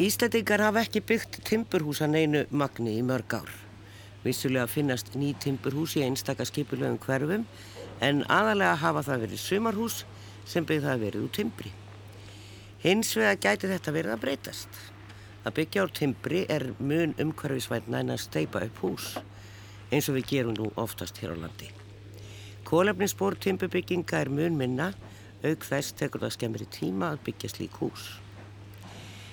Íslandingar hafa ekki byggt timburhús að neinu magni í mörg ár. Vissulega finnast ný timburhús í einstaka skipulögum hverfum en aðalega hafa það verið sumarhús sem byggð það verið úr timbri. Hins vega gæti þetta verið að breytast. Að byggja úr timbri er mun umhverfisvætna en að steipa upp hús eins og við gerum nú oftast hér á landi. Kólefninsbór timburbygginga er mun minna auk þess tekur það skemmri tíma að byggja slík hús.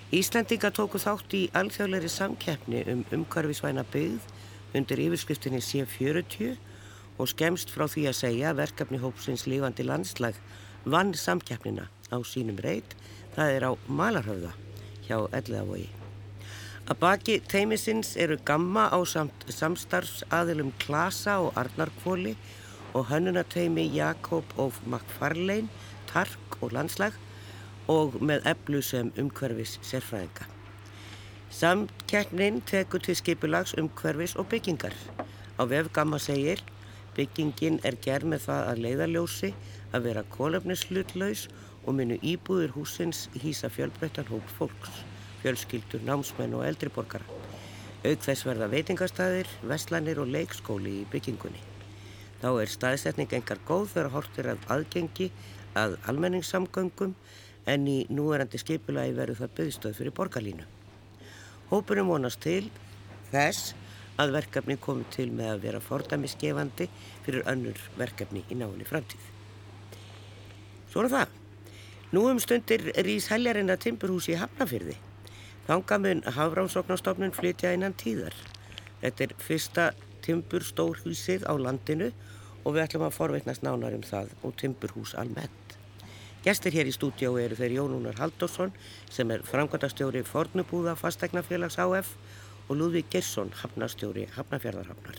Íslandinga tóku þátt í alþjóðleiri samkeppni um umhverfisvæna byggð undir yfirskriftinni C40 og skemst frá því að segja verkefni hópsins lífandi landslag vann samkeppnina á sínum reit, það er á Malarhauða hjá Elliðavogi. Að baki teimisins eru gamma á samt samstarfsaðilum Klasa og Arnarkvóli og hönnunateimi Jakob og Makfarlein, Tark og Landslag og með eblu sem umhverfis sérfræðinga. Samkeppnin tekur til skipulags umhverfis og byggingar. Á vef Gamma segir byggingin er gerð með það að leiðarljósi að vera kólefnislullaus og munu íbúður húsins hýsa fjölbreyttan hóp fólks, fjölskyldur, námsmenn og eldriborgara. Auk þess verða veitingastæðir, vestlanir og leikskóli í byggingunni. Þá er staðsetning engar góð þegar hortir að aðgengi að almenningssamgöngum en í núverandi skipulagi verður það byggðstöð fyrir borgarlínu. Hópurum vonast til þess að verkefni komi til með að vera fordæmisgefandi fyrir önnur verkefni í náinni framtíð. Svo er það. Nú um stundir rýs heljarinn að timburhúsi í Hafnafyrði. Þangamun Hafránsóknarstofnun flytja innan tíðar. Þetta er fyrsta timburstórhúsið á landinu og við ætlum að forveitnast nánar um það og timburhús almennt. Gestir hér í stúdjó eru þeir Jónúnar Haldursson sem er framkvæmdastjóri Fornubúða Fastegnafélags AF og Lúðvík Gersson, hafnastjóri Hafnafjörðarhafnar.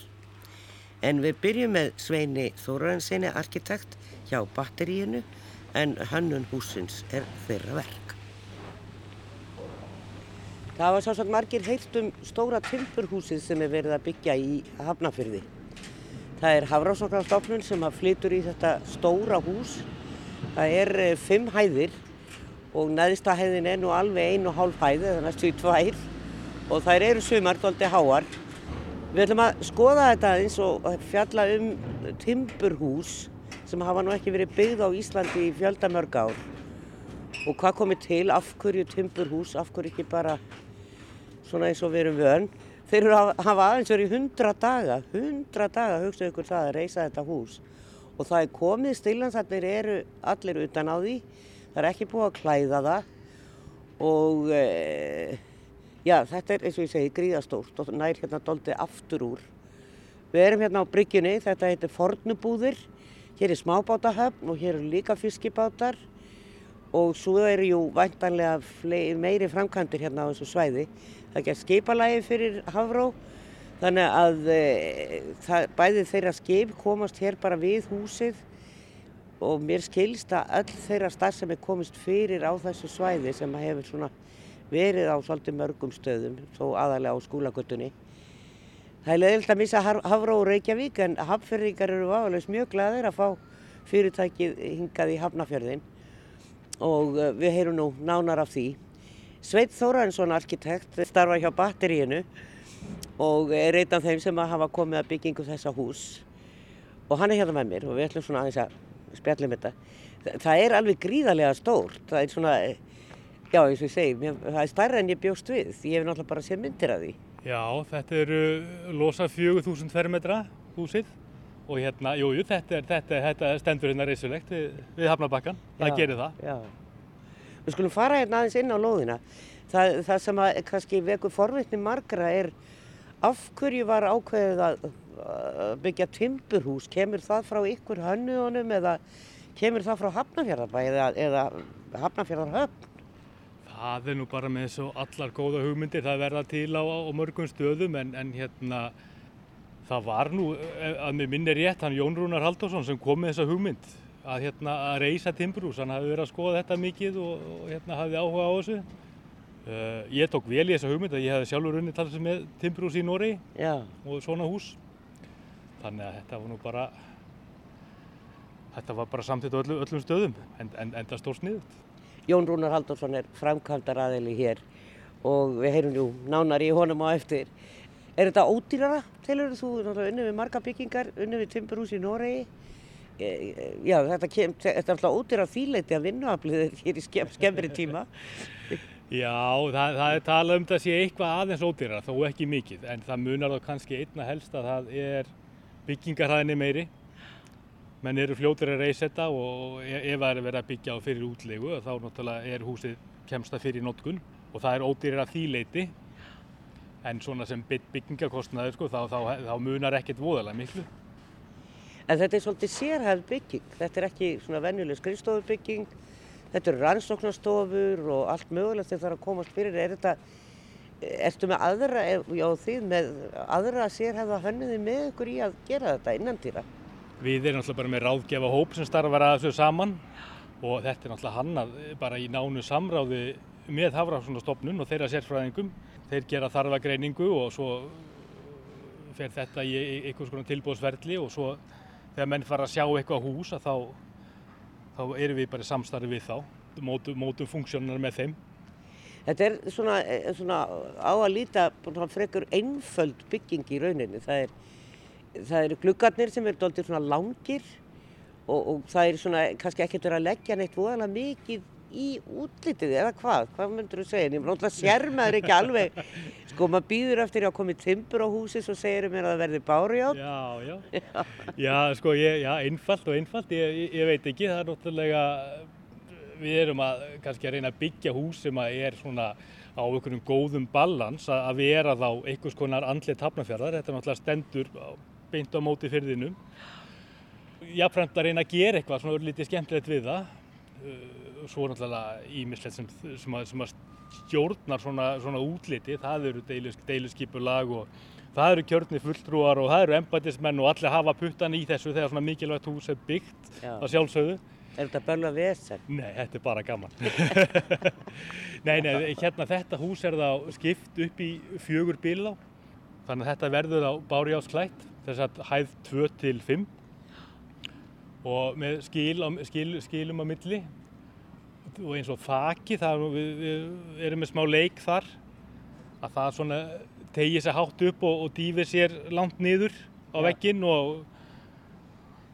En við byrjum með Sveini Þórarensinni, arkitekt hjá batteríinu en hannun húsins er þeirra verk. Það var sásagt margir heilt um stóra timburhúsið sem er verið að byggja í Hafnafjörði. Það er Hafrásokkarstofnun sem flytur í þetta stóra hús Það er eh, fimm hæðir og neðista hæðin er nú alveg einu og hálf hæði, það er næstu í tvær og þær eru sumart aldrei háar. Við ætlum að skoða þetta eins og fjalla um timburhús sem hafa nú ekki verið byggð á Íslandi í fjöldamörg ár og hvað komið til, af hverju timburhús, af hverju ekki bara svona eins og við erum vön. Þeir að hafa aðeins verið í hundra daga, hundra daga hugsaðu ykkur það að reysa þetta hús og það er komið stillansarnir eru allir utan á því. Það er ekki búið að klæða það. Og e, já þetta er eins og ég segi gríðastórt og nær hérna doldi aftur úr. Við erum hérna á bryggjunni þetta heitir Fornubúðir. Hér er smábátahöfn og hér eru líka fiskibátar. Og svo eru jú væntanlega meiri framkvæmdur hérna á þessu svæði. Það gerð skipalægi fyrir Havró Þannig að e, það, bæði þeirra skip komast hér bara við húsið og mér skilst að öll þeirra starf sem er komist fyrir á þessu svæði sem hefur verið á svolítið mörgum stöðum, þó aðalega á skólagötunni. Það er leðilt að missa Hafró og Reykjavík en hafnfjörðingar eru álega mjög glæðir að fá fyrirtækið hingað í Hafnafjörðin og e, við heyrum nú nánar af því. Sveit Þóransson arkitekt starfa hjá batteríinu og er einn af þeim sem hafa komið að byggingu þessa hús og hann er hérna með mér og við ætlum svona aðeins að spjallum þetta. Það er alveg gríðarlega stórt, það er svona, já eins og ég segi, það er stærra en ég bjóst við, ég hef náttúrulega bara séð myndir af því. Já, þetta eru losa 4000 fermetra húsið og hérna, jújú, þetta, þetta, þetta stendur hérna reysulegt við, við Hafnabakkan, það gerir það. Já, við skulum fara hérna aðeins inn á lóðina. Það, það sem að kannski vekur forvitni margra er af hverju var ákveðið að byggja timburhús, kemur það frá ykkur hönnuðunum eða kemur það frá Hafnarfjörðarbæ eða, eða Hafnarfjörðarhöfn? Það er nú bara með þessu allar góða hugmyndir, það verða til á, á mörgum stöðum en, en hérna það var nú, e, að mér minni rétt, hann Jón Rúnar Haldursson sem kom með þessa hugmynd að, hérna, að reysa timburhús, hann hafi verið að skoða þetta mikið og, og hérna, hafi áhuga á þessu ég tók vel í þessa hugmynd að ég hefði sjálfur unni talað með timbrús í Nóri og svona hús þannig að þetta var nú bara þetta var bara samtitt á öllu, öllum stöðum en, en enda stór sniðut Jón Rúnar Haldursson er framkvæmdaraðili hér og við heyrum nú nánar í honum á eftir. Er þetta ódýrara? Telur þú náttúrulega unni við marga byggingar, unni við timburhús í Noregi? E, e, Já, þetta, er alltaf ódýra þýleiti að vinnuaflið hér í skemm, skemmri tíma. Já, það, það er talað um það sé eitthvað aðeins ódýrar, þó ekki mikið, en það munar þá kannski einna helst að það er byggingarhæðinni meiri. Menn eru fljótur að reysa þetta og e- ef það er verið að byggja á fyrir útlegu þá náttúrulega er húsið kemsta fyrir notkun og það er ódýrar að því leiti. En svona sem bygg- byggingarkostnaður sko, þá, þá, þá munar ekkert voðalega miklu. En þetta er svolítið sérhæð bygging. Þetta er ekki svona venjuleg skrifstofubygging. Þetta eru rannsóknarstofur og allt mögulegt það er að komast fyrir. Er þetta, ertu með aðra, já þið með aðra sérhæða hönniði með ykkur í að gera þetta innandýra? Við erum náttúrulega bara með ráðgefa hóp sem starfar að þessu saman og þetta er náttúrulega hannað bara í nánu samráði með Hafrafssonastofnun og þeirra sérfræðingum. Þeir gera þarfagreiningu og svo fer þetta í einhvers konar tilbúðsverðli og svo þegar menn fara að sjá eitthvað hús að þá, þá erum við bara í samstarfi við þá, mótum, mótum funksjónar með þeim. Þetta er svona, eh, svona á að líta frekur einföld bygging í rauninni. Það, er, eru gluggarnir sem eru doldið svona langir og, og það er svona kannski ekkert verið að leggja neitt voðalega mikið í útlitið eða hvað? Hvað myndur þú segja? Ég náttúrulega sér maður ekki alveg, sko maður býður eftir að koma í timbur á húsi svo segir mér að það verði bárjátt. Já, já, já, sko, ég, já, einfalt og einfalt, ég, ég, ég veit ekki, það er náttúrulega, við erum að kannski að reyna að byggja hús sem að er svona á einhvern góðum ballans að, að vera þá einhvers konar andlið tapnafjörðar, þetta er náttúrulega stendur beint á móti fyrðinum. Jáfnframt að reyna að gera eitthvað svona við það, svo er náttúrulega ímislegt sem, sem, að, sem að stjórnar svona, svona útliti, það eru deilus, deiluskipulag og það eru kjörni fulltrúar og það eru embætismenn og allir hafa puttan í þessu þegar svona mikilvægt hús er byggt að sjálfsögðu. Er þetta börla vesen? Nei, þetta er bara gaman. nei, nei, hérna þetta hús er þá skipt upp í fjögur bílá. Þannig að þetta verður á Bárjásklætt, þess að hæð 2 til 5 og með skil, á- skil, skilum á milli og eins og þaki, það, við, við erum með smá leik þar að það svona tegir sér hátt upp og, og dýfir sér langt niður á vegginn og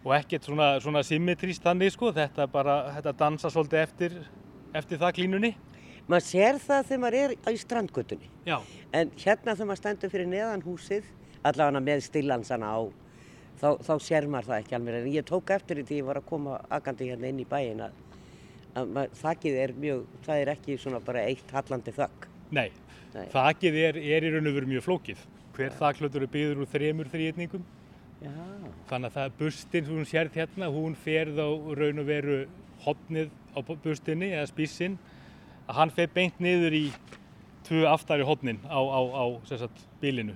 og ekkert svona, svona symmetrist þannig sko, þetta bara, þetta dansa svolítið eftir, eftir það klínunni. Maður sér það þegar maður er í strandgötunni. Já. En hérna þegar maður stendur fyrir neðan húsið, allavega með stillansana á, þá, þá sér maður það ekki alveg. En ég tók eftir því ég var að koma agandi hérna inn í bæin að, að þakkið er mjög, það er ekki svona bara eitt hallandi þakk. Nei, Nei. þakið er, er í raun og veru mjög flókið. Hver þaklötur er byggður úr þremur þrýðningum. Já, Þannig að það bustin sem hún sérð hérna, hún fer þá raun og veru hotnið á bustinni eða spísinn, að hann fer beint niður í tvö aftari hotnin á, á, á sagt, bílinu.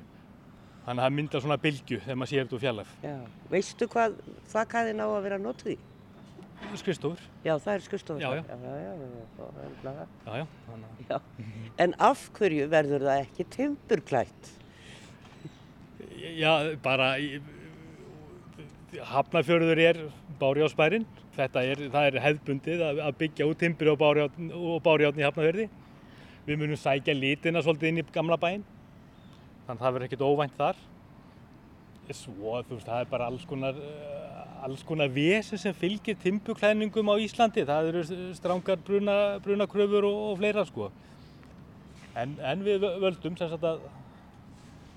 Þannig að það myndar svona bylgju þegar maður sér þetta úr fjallæf. já. Veistu hvað þakkaðin á að vera notuð í? Skristofur, Já, það er skurstofur. Já, já. Já, já, já, já, já, já, já. Þannig já. En af hverju verður það ekki timburklætt? Já, bara Hafnarfjörður er bárjátsbærin. Þetta er, það er hefðbundið að, að byggja út timbri og bárjátn í Hafnarfjörði. Við munum sækja litina svolítið inn í gamla bæinn. Þannig að það verður ekkert óvænt þar. Svo, þú veist, það er bara alls konar, eh, alls konar vesi sem fylgir timbuklæðningum á Íslandi. Það eru strángar bruna, brunakröfur og, og fleira, sko. En, en við völdum sem sagt að,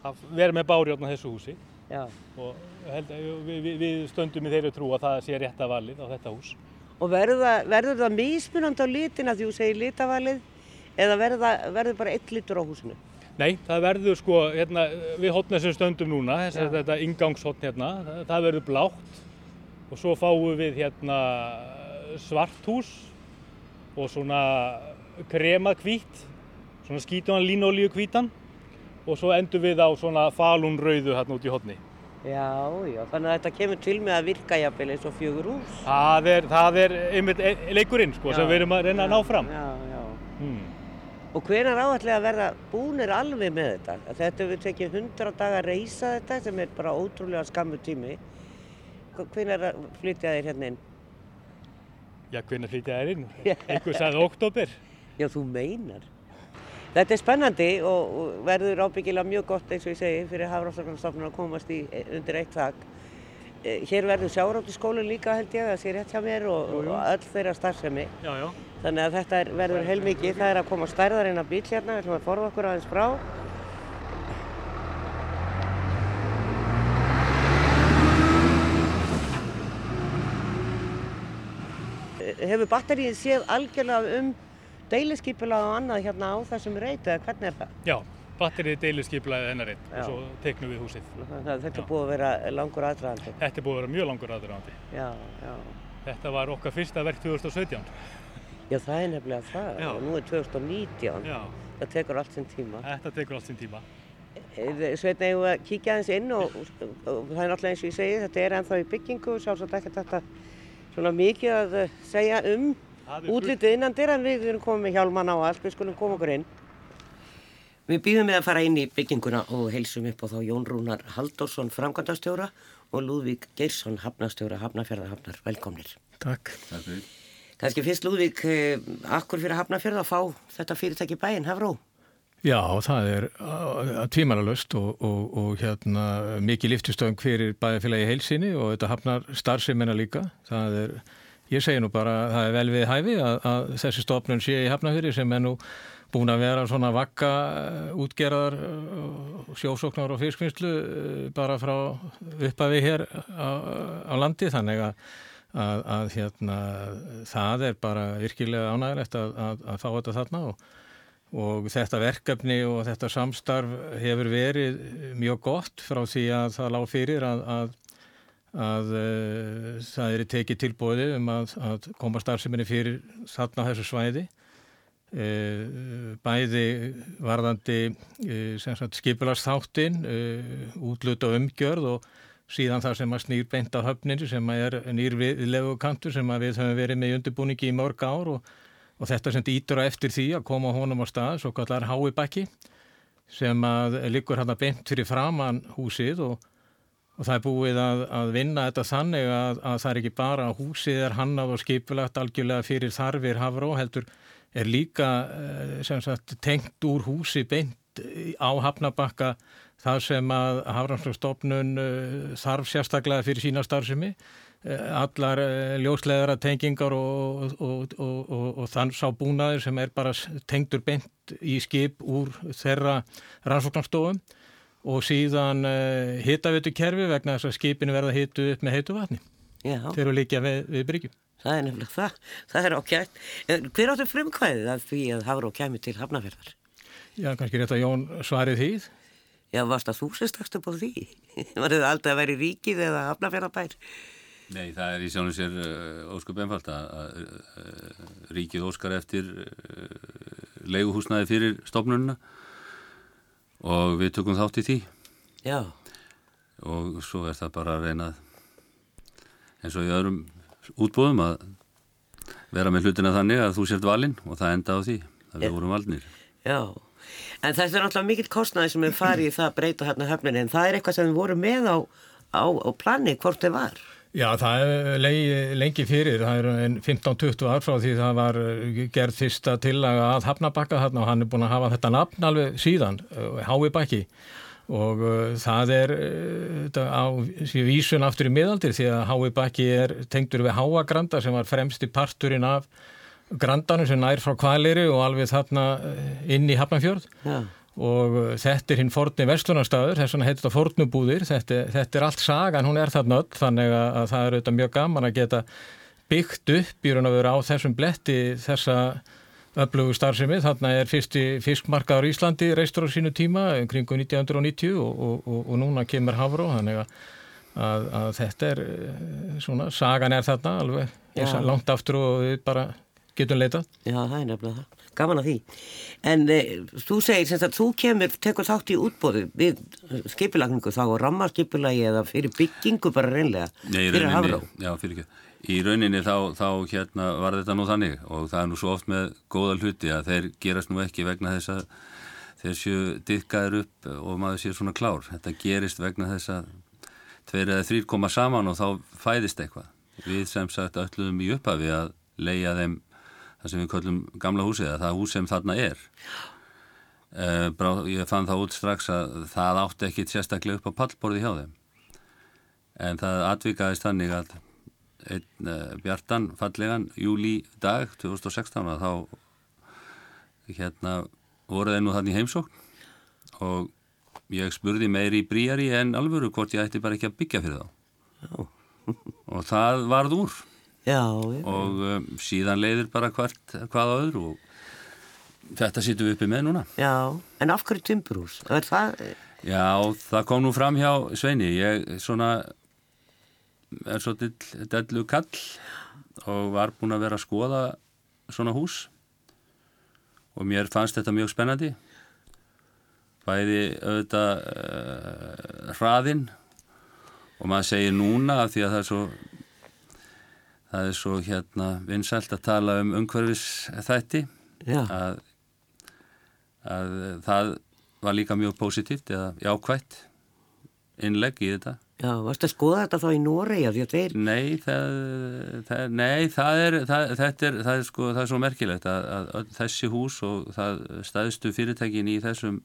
að vera með bárjátn á þessu húsi Já. og held, að við, við, við stöndum í þeirri trú að það sé rétta valið á þetta hús. Og verður það, verður það mismunandi á litina því þú segir litavalið eða verður, það, verður bara eitt litur á húsinu? Nei, það verður sko, hérna, við hotna sem stöndum núna, þess Já. að þetta ingangshotn hérna, það, verður blátt og svo fáum við hérna svart hús og svona kremað hvít, svona skítuðan línolíu hvítan og svo endur við á svona falun rauðu hérna út í hotni. Já, já, þannig að þetta kemur til með að virka jafnvel eins og fjögur hús. Það er, það er einmitt e- leikurinn sko, sem Já. við erum að reyna að ná fram. Já, já. Hmm. Og hvenar áætlega að verða búnir alveg með þetta? Þetta hefur tekið 100 daga að reysa þetta sem er bara ótrúlega skammu tími. Hvenar flytja þeir hérna inn? Já, hvernig flytja þær inn? Já. Einhver sagði oktober. Já, þú meinar. Þetta er spennandi og verður ábyggilega mjög gott eins og ég segi fyrir Hafrannsóknarstofnun að komast í, undir eitt þak. Eh, Hér verður sjáróttiskólinn líka held ég að sé rétt hjá mér og, Jú, jú. og öll þeirra starfsemi. Já, já. Þannig að þetta er, verður heilmikið. Það er að koma stærðar inn á bíl hérna, við ætlum að forða okkur aðeins frá. Eh, Hefur batterið séð algjörlega um deiliskypulag og annað hérna á þessum reit eða hvernig er það? Já, batterið deiluskiplaði ennaritt Já. og svo teiknum við húsið. Þetta er búið að vera langur aðdraðandi. Þetta er búið að vera mjög langur aðrandi. Já, já. Þetta var okkar fyrsta verk 2017. Já, það er nefnilega það. Já. Nú er 2019. Já, Það tekur allt sinn tíma. þetta tekur allt sinn tíma. Sveitna, ég var að kíkja aðeins inn og, og, og það er náttúrulega eins og ég segi, þetta er ennþá í byggingu, sjálfsagt ekki þetta svona mikið að eh, segja um útlitið innan dyr en við erum komið með hjálmana og allt, við skulum koma okkur inn. Við býðum með að fara inn í bygginguna og heilsum upp á þá Jón Rúnar Halldórsson, framkvæmdastjóra og Lúðvík Geirsson, hafnastjóra, hafnafjörðahafnar. Velkomnir. Takk. Takk fyrir. Kannski fyrst Lúðvík, eh, akkur fyrir hafnafjörð að fá þetta fyrirtæki í bæinn, Hafró? Já, það er uh, tvímanalust og, og, og hérna, mikið liftustöðum fyrir bæðafélagi heilsinni og þetta hafnar starfseminna líka. Það er, ég segi nú bara, það er vel við hæfi að, að þessi stofnun sé í hafnafyrir sem er nú búin að vera svona vakka útgerðar uh, sjósóknar og fiskvinnslu uh, bara frá uppafi hér á, á landi þannig að, að, að hérna, það er bara virkilega ánægilegt að, að, fá þetta þarna og Og þetta verkefni og þetta samstarf hefur verið mjög gott frá því að það lág fyrir að, að, uh, það er tekið tilbúið um að, að koma starfseminni fyrir þarna á þessu svæði. Uh, bæði varðandi uh, skipularsþáttin, uh, útluta umgjörð og síðan það sem að snýr beint á höfninni sem að er nýr viðlegu kantur sem að við höfum verið með undirbúningi í mörg ár og og þetta sem ítur á eftir því að koma honum á stað, svo kallar háibakki sem að liggur hann að beint fyrir framann húsið og, og það er búið að, að vinna þetta þannig að, að það er ekki bara að húsið er hannað og skipulagt algjörlega fyrir þarfir hafró, heldur er líka eh, sagt tengt úr húsi beint á hafnabakka það sem að Hafrannsfjörnstofnun þarf sérstaklega fyrir sína starfsemi. Allar ljósleðara tengingar og, og, og, og þann sá búnaður sem er bara tengdur beint í skip úr þeirra rannsóknarstofum. Og síðan hitavitu kerfi vegna þess að skipinu verða hitu upp með heitu vatni. Já, þeir eru líka við, við bryggjum. Það er nefnilega það. Það er ákjært. Hver áttu frumkvæðið að því að Hafró kæmi til Hafnafjörðar? Já, kannski rétt að Jón svarið því. Já, varst að þú sérst upp á því? Var þetta aldrei að vera í ríkið eða Hafnafjörðarbær? Nei, það er í sjálfum sér uh, óskup einfalt að uh, ríkið óskar eftir uh, leiguhúsnaði fyrir stofnununa og við tökum þátt í því Já, og svo er það bara að reyna eins og í öðrum útbúðum að vera með hlutina þannig að þú sért valinn og það enda á því að við vorum valnir. já. En þetta er náttúrulega mikill kostnaði sem við farið í það að breyta hérna höfninni en það er eitthvað sem við vorum með á, á, á plani hvort þið var. Já, það er lengi, lengi fyrir, það er 15-20 ár frá því það var gerð fyrsta tillaga að Hafnabakka þarna og hann er búin að hafa þetta nafn alveg síðan, Hái Bakki og uh, það er uh, á vísun aftur í miðaldir því að Hái Bakki er tengdur við Háagranda sem var fremsti parturinn af grandanum sem nær frá Kvaleri og alveg þarna inn í Hafnafjörð Já, og uh, þetta er hinn forni vestlunarstaður, þess vegna heitir þetta fornubúðir, þetta, þetta er allt sagan, hún er þarna öll, þannig að, að það er auðvitað mjög gaman að geta byggt upp í raun og veru á þessum bletti þessa öflugu starfsemi, þarna er fyrsti fiskmarkaður í Íslandi reistur á sínu tíma kringu 1990 og, og, og, og núna kemur Hafró, þannig að, að, að þetta er eh, svona, sagan er þarna alveg, er langt aftur og við bara getum leitað. já, það er nefnilega það. Gaman að því. En e, þú segir sem sagt, þú kemur, tekur þátt í útbóðu við skipulagningu þá og rammarskipulagi eða fyrir byggingu bara reynlega Nei, fyrir Hafró. já, fyrir ekki. Í rauninni þá, þá hérna var þetta nú þannig og það er nú svo oft með góða hluti að þeir gerast nú ekki vegna þess að þeir séu dykkaður upp og maður séu svona klár. Þetta gerist vegna þess að tveir eða þrýr koma saman og þá fæðist eitthvað. Við sem sagt ölluðum í upphafi að leia þeim það sem við köllum gamla húsið, að það hús sem þarna er. Uh, brá, ég fann það út strax að það átti ekkit sérstaklega upp á pallborði hjá þeim en það atvikaðist þannig að einn uh, bjartan fallegan júli dag 2016 að þá hérna voru þeir nú þannig heimsókn og ég spurði meiri í bríari en alvöru hvort ég ætti bara ekki að byggja fyrir þá og það varð úr Já, já. og um, síðan leiðir bara hvert, hvað á öðru og þetta sýtum við uppi með núna. Já, en af hverju timburhús? Er það, Já, það kom nú fram hjá Sveini, ég svona er svo dellu kall og var búinn að vera að skoða svona hús. Og mér fannst þetta mjög spennandi. Bæði auðvitað uh, hraðinn og maður segir núna af því að það er svo það er svo hérna vinsælt að tala um umhverfis þætti að, að það var líka mjög positíft eða jákvætt innlegg í þetta. Já, varstu að skoða þetta þá í Noregi af því að þeir, Nei, það, það, nei, það er, það, þetta er, það er, sko, það er svo merkilegt að, að, að þessi hús og það staðstu fyrirtækin í þessum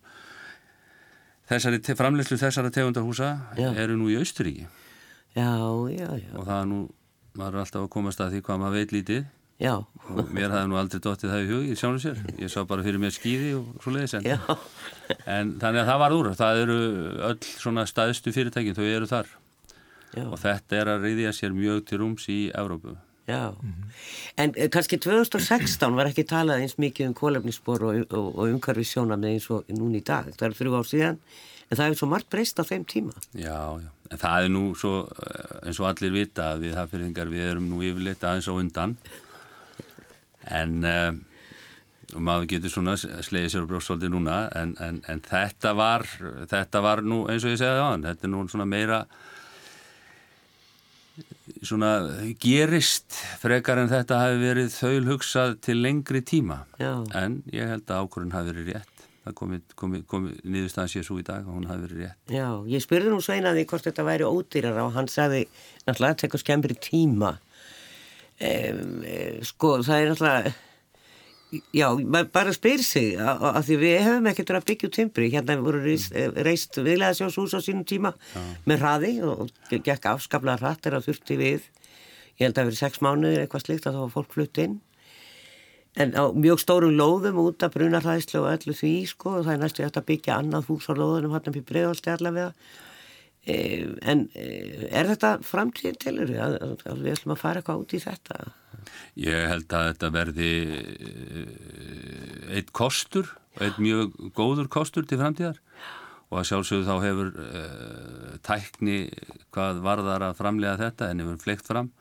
þessari, framleiðslu þessara tegundarhúsa Já. eru nú í Austuríki já, já, já, og það er nú, maður er alltaf að komast að því hvað maður veit lítið já, og mér hafði nú aldrei dottið það í hug í sjánu sér, ég sá bara fyrir mér skýði og svo leiðis en já, En þannig að það var úr, það eru öll svona staðstu fyrirtækin, þau eru þar. Já, og þetta er að reyðja sér mjög til rúms í Evrópu. já. En eh, kannski 2016 var ekki talað eins mikið um kólefnisspor og, og, og umhverfi sjónamni eins og núna í dag. Það er þrjú ár síðan, en það er svo margt breyst á þeim tíma. Já, já, en það er nú svo, eh, eins og allir vita að við hafðfyrðingar, við erum nú yfirleitt aðeins á undan, en uh, maður getur svona slegið sér á brjóstsóldi núna, en, en, en þetta var, þetta var nú, eins og ég segði á hann, þetta er nú svona meira, svona gerist frekar en þetta hafi verið þaul hugsað til lengri tíma Já. en ég held að ákvörðun hafi verið rétt það komi, komi, komi niðurstaðan sér svo í dag og hún hafi verið rétt Já, ég spurði nú sveinaði hvort þetta væri ódýrar og hann sagði náttúrulega að tekur skemmri tíma. Um, sko, það er náttúrulega, já, maður bara spyr sig að því við hefum ekkert að byggja út timbri. Hérna voru reist, reist viðlega sjóshús á sínum tíma með hraði og gekk afskaplega hratt er að þurfti við. Ég held að það verið sex mánuðir eitthvað slikt að þá var fólk flutt inn. En á mjög stórum lóðum út af brunarhæðslu og öllu því, sko, það er næstu eftir að byggja annað hús á lóðunum hann upp í bregðalsti allavega. E, en e, er þetta framtíðin til eru að, að, að við ætlum að fara eitthvað út í þetta? Ég held að þetta verði eh, eitt kostur, eitt mjög góður kostur til framtíðar. Og að sjálfsögðu þá hefur uh, tækni hvað varðar að framlega þetta en hefur fleikt fram.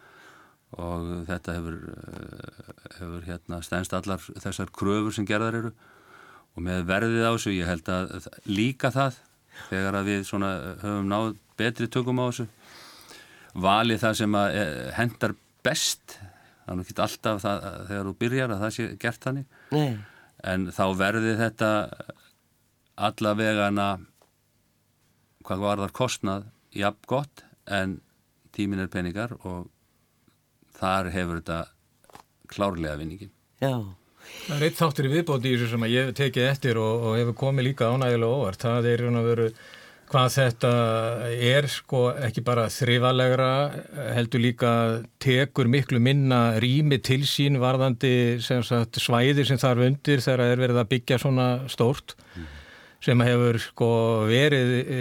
Og þetta hefur, uh, hefur hérna stænst allar þessar kröfur sem gerðar eru. Og með verðið á þessu ég held að líka það þegar að við svona höfum náð betri tökum á þessu. Valið það sem að eh, hendar best það er nú ekki alltaf það, þegar þú byrjar að það sé gert þannig. Nei, en þá verði þetta allavegana hvað var þar kostnað jafn gott en tímin er peningar og þar hefur þetta klárlega vinningin já, Það er eitt þáttur í viðbóti í þessu sem ég tekið eftir og, og hefur komið líka ánægilega óvart. Það er raun og veru hvað þetta er sko ekki bara þrifalegra, heldur líka tekur miklu minna rými til sín varðandi sem sagt, svæði sem þarf undir þegar er verið að byggja svona stórt sem hefur sko verið e,